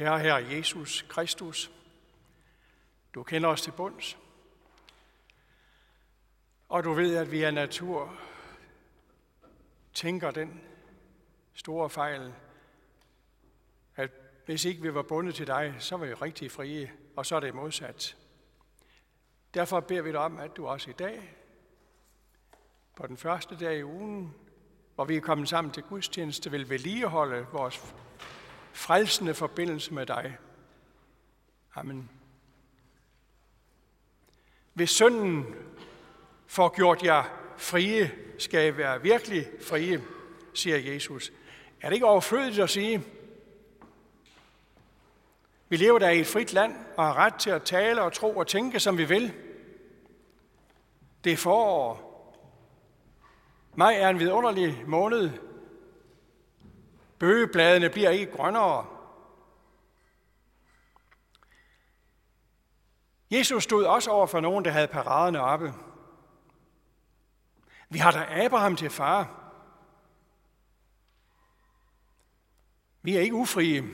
Kære Herre Jesus Kristus, du kender os til bunds, og du ved, at vi af natur tænker den store fejl, at hvis ikke vi var bundet til dig, så var vi rigtig frie, og så er det modsat. Derfor beder vi dig om, at du også i dag, på den første dag i ugen, hvor vi er kommet sammen til gudstjeneste, vil vedligeholde vores frelsende forbindelse med dig. Amen. Hvis synden får gjort jer frie, skal I være virkelig frie, siger Jesus. Er det ikke overflødigt at sige? Vi lever der i et frit land og har ret til at tale og tro og tænke, som vi vil. Det er forår. Maj er en vidunderlig måned. Bøgebladene bliver ikke grønnere. Jesus stod også over for nogen, der havde paraderne oppe. Vi har da Abraham til far. Vi er ikke ufrie.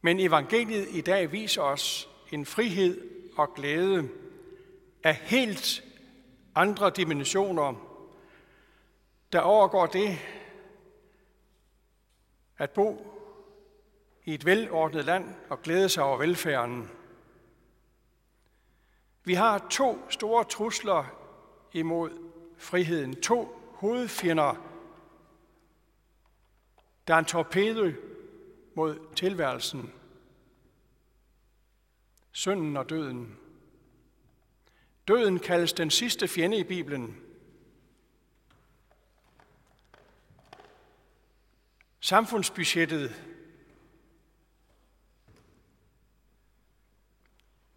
Men evangeliet i dag viser os en frihed og glæde af helt andre dimensioner, der overgår det at bo i et velordnet land og glæde sig over velfærden. Vi har to store trusler imod friheden. To hovedfjender, der er en torpedo mod tilværelsen. Synden og døden. Døden kaldes den sidste fjende i Bibelen. Samfundsbudgettet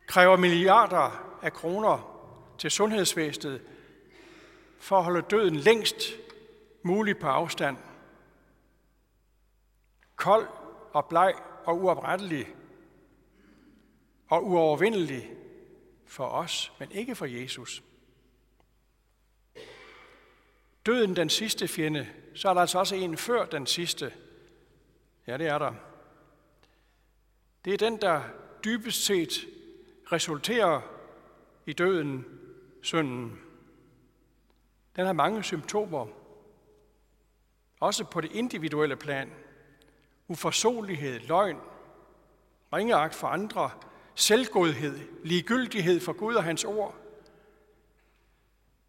kræver milliarder af kroner til sundhedsvæsenet for at holde døden længst muligt på afstand. Kold og bleg og uoprettelig og uovervindelig for os, men ikke for Jesus. Døden den sidste fjende, så er der altså også en før den sidste. Ja, det er der. Det er den, der dybest set resulterer i døden, synden. Den har mange symptomer. Også på det individuelle plan. Uforsonlighed, løgn, ringeagt for andre, selvgodhed, ligegyldighed for Gud og hans ord.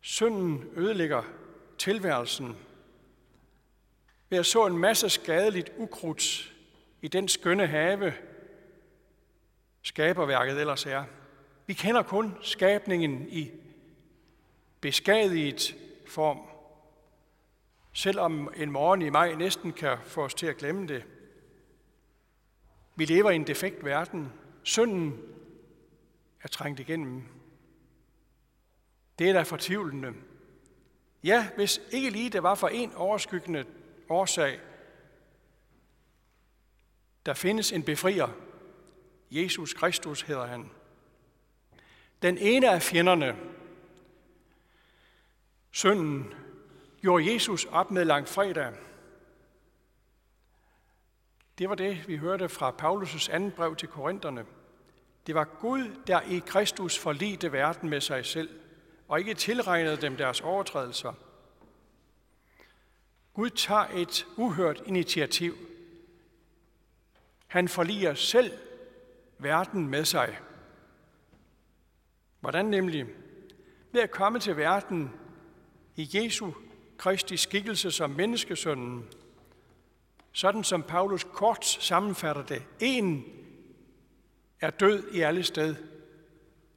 Synden ødelægger tilværelsen ved at så en masse skadeligt ukrudt i den skønne have, skaberværket ellers er. Vi kender kun skabningen i beskadiget form, selvom en morgen i maj næsten kan få os til at glemme det. Vi lever i en defekt verden. Synden er trængt igennem. Det er da fortvivlende. Ja, hvis ikke lige det var for en overskyggende årsag, der findes en befrier. Jesus Kristus hedder han. Den ene af fjenderne, synden, gjorde Jesus op med langfredag. Det var det, vi hørte fra Paulus' anden brev til Korintherne. Det var Gud, der i Kristus forlidte verden med sig selv, og ikke tilregnede dem deres overtrædelser. Gud tager et uhørt initiativ. Han forliger selv verden med sig. Hvordan nemlig? Ved at komme til verden i Jesu Kristi skikkelse som menneskesønnen, sådan som Paulus kort sammenfatter det. En er død i alle sted.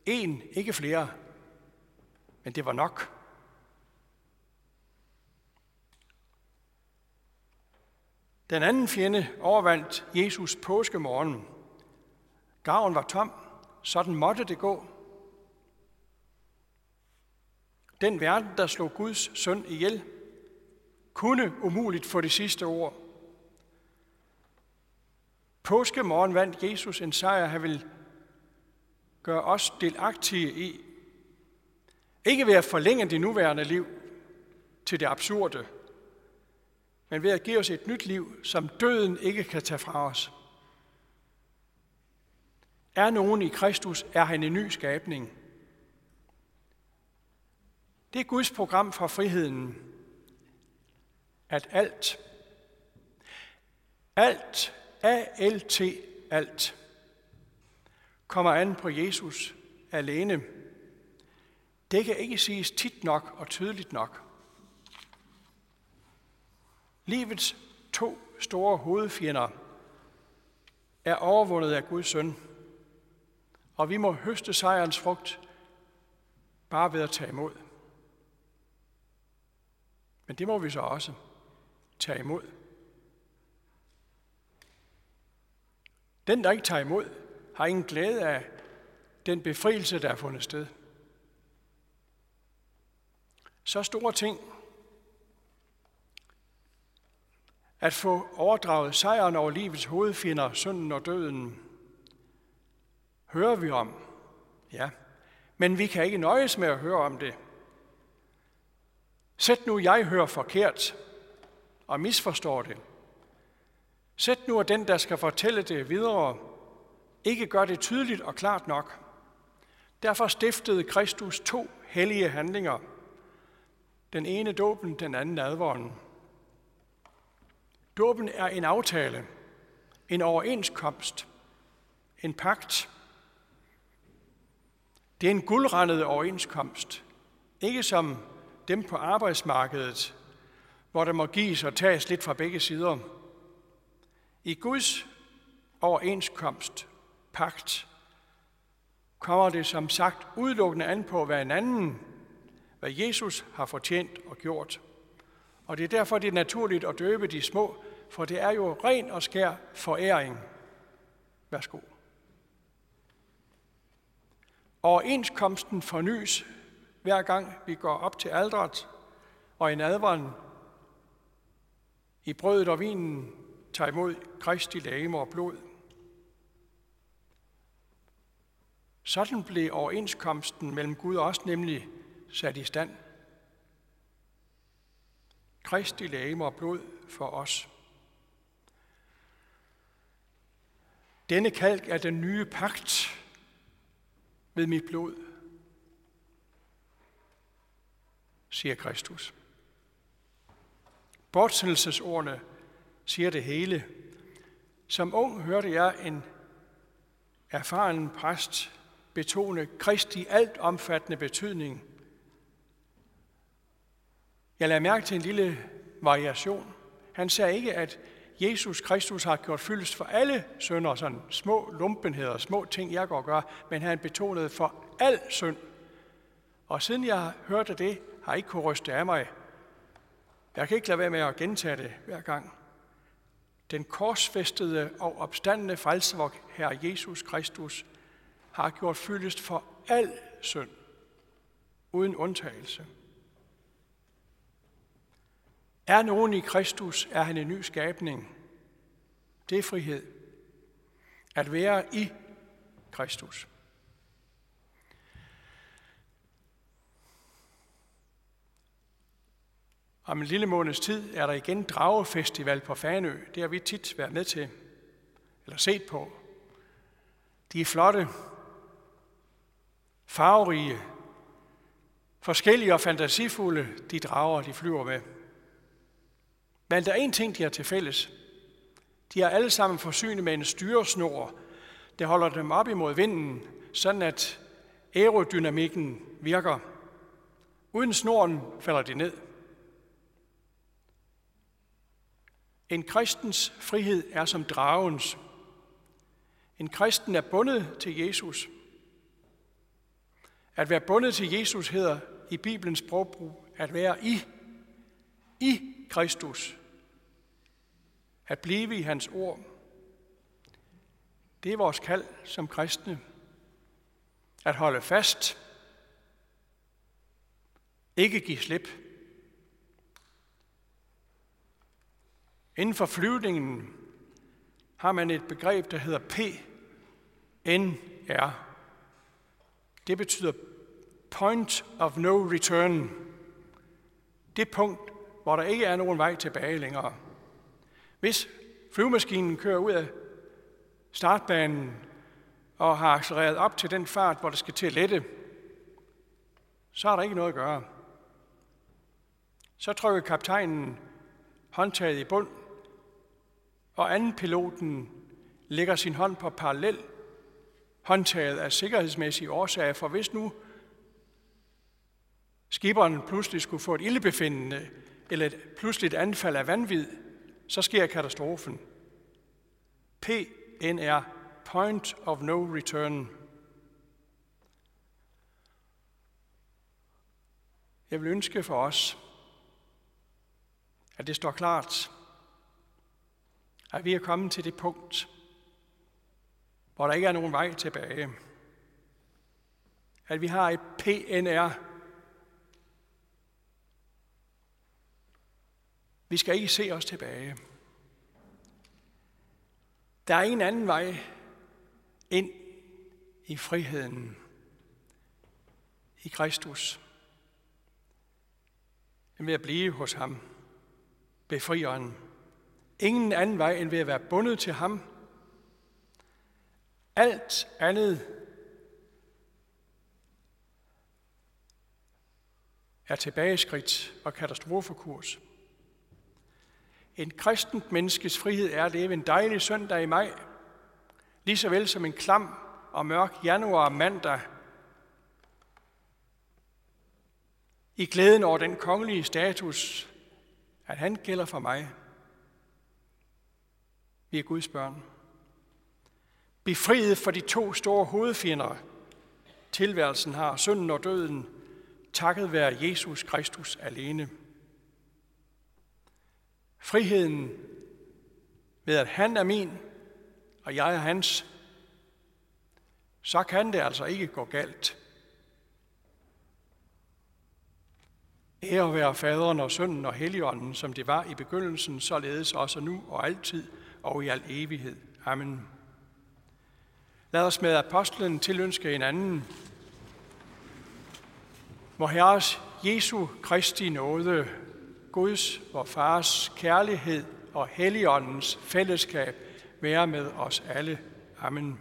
En, ikke flere. Men det var nok. Den anden fjende overvandt Jesus påskemorgen. Graven var tom, sådan måtte det gå. Den verden, der slog Guds søn ihjel, kunne umuligt få det sidste ord. Påskemorgen vandt Jesus en sejr, han vil gøre os delagtige i. Ikke ved at forlænge det nuværende liv til det absurde, men ved at give os et nyt liv, som døden ikke kan tage fra os. Er nogen i Kristus, er han en ny skabning. Det er Guds program for friheden, at alt, alt, A-L-T, alt, kommer an på Jesus alene. Det kan ikke siges tit nok og tydeligt nok. Livets to store hovedfjender er overvundet af Guds søn, og vi må høste sejrens frugt bare ved at tage imod. Men det må vi så også tage imod. Den, der ikke tager imod, har ingen glæde af den befrielse, der er fundet sted. Så store ting at få overdraget sejren over livets hovedfjender, synden og døden, hører vi om. Ja, men vi kan ikke nøjes med at høre om det. Sæt nu, jeg hører forkert og misforstår det. Sæt nu, at den, der skal fortælle det videre, ikke gør det tydeligt og klart nok. Derfor stiftede Kristus to hellige handlinger. Den ene dåben, den anden advoren. Dåben er en aftale, en overenskomst, en pagt. Det er en guldrendet overenskomst. Ikke som dem på arbejdsmarkedet, hvor der må gives og tages lidt fra begge sider. I Guds overenskomst, pagt, kommer det som sagt udelukkende an på, hvad en anden, hvad Jesus har fortjent og gjort. Og det er derfor, det er naturligt at døbe de små, for det er jo ren og skær foræring. Værsgo. Overenskomsten fornyes hver gang vi går op til aldret, og i nadveren i brødet og vinen tager imod Kristi lame og blod. Sådan blev overenskomsten mellem Gud og os nemlig sat i stand. Kristi lame og blod for os. Denne kalk er den nye pagt med mit blod, siger Kristus. Bortsendelsesordene siger det hele. Som ung hørte jeg en erfaren præst betone Kristi alt omfattende betydning. Jeg lagde mærke til en lille variation. Han sagde ikke, at Jesus Kristus har gjort fyldest for alle sønder, sådan små lumpenheder, små ting, jeg går og gør, men han betonede for al synd. Og siden jeg hørte det, har jeg ikke kunne ryste af mig. Jeg kan ikke lade være med at gentage det hver gang. Den korsfæstede og opstandende frelsevok, Herre Jesus Kristus, har gjort fyldest for al synd, uden undtagelse. Er nogen i Kristus, er han en ny skabning. Det er frihed. At være i Kristus. Om en lille måneds tid er der igen Dragefestival på Fanø. Det har vi tit været med til, eller set på. De er flotte, farverige, forskellige og fantasifulde, de drager, de flyver med. Men der er en ting, de har til fælles. De er alle sammen forsynet med en styresnor, der holder dem op imod vinden, sådan at aerodynamikken virker. Uden snoren falder de ned. En kristens frihed er som dragens. En kristen er bundet til Jesus. At være bundet til Jesus hedder i Bibelens sprogbrug at være i, i Kristus. At blive i hans ord. Det er vores kald som kristne. At holde fast. Ikke give slip. Inden for flyvningen har man et begreb, der hedder PNR. Det betyder Point of No Return. Det punkt, hvor der ikke er nogen vej tilbage længere. Hvis flyvemaskinen kører ud af startbanen og har accelereret op til den fart, hvor det skal til at lette, så er der ikke noget at gøre. Så trykker kaptajnen håndtaget i bund, og anden piloten lægger sin hånd på parallel håndtaget af sikkerhedsmæssige årsager, for hvis nu skiberen pludselig skulle få et ildebefindende eller et pludseligt anfald af vanvid, så sker katastrofen. PNR, Point of No Return. Jeg vil ønske for os, at det står klart, at vi er kommet til det punkt, hvor der ikke er nogen vej tilbage. At vi har et PNR. Vi skal ikke se os tilbage. Der er ingen anden vej ind i friheden i Kristus, end ved at blive hos ham, befrieren. Ingen anden vej end ved at være bundet til ham. Alt andet er tilbageskridt og katastrofekurs. En kristent menneskes frihed er at leve en dejlig søndag i maj, lige så vel som en klam og mørk januar mandag, i glæden over den kongelige status, at han gælder for mig. Vi er Guds børn. Befriet for de to store hovedfjender, tilværelsen har, synden og døden, takket være Jesus Kristus alene. Friheden ved, at han er min, og jeg er hans, så kan det altså ikke gå galt. Ære være faderen og sønnen og helligånden, som det var i begyndelsen, således også nu og altid og i al evighed. Amen. Lad os med apostlen tilønske hinanden. Må Herres Jesu Kristi nåde, Guds, vor Fars kærlighed og Helligåndens fællesskab være med os alle. Amen.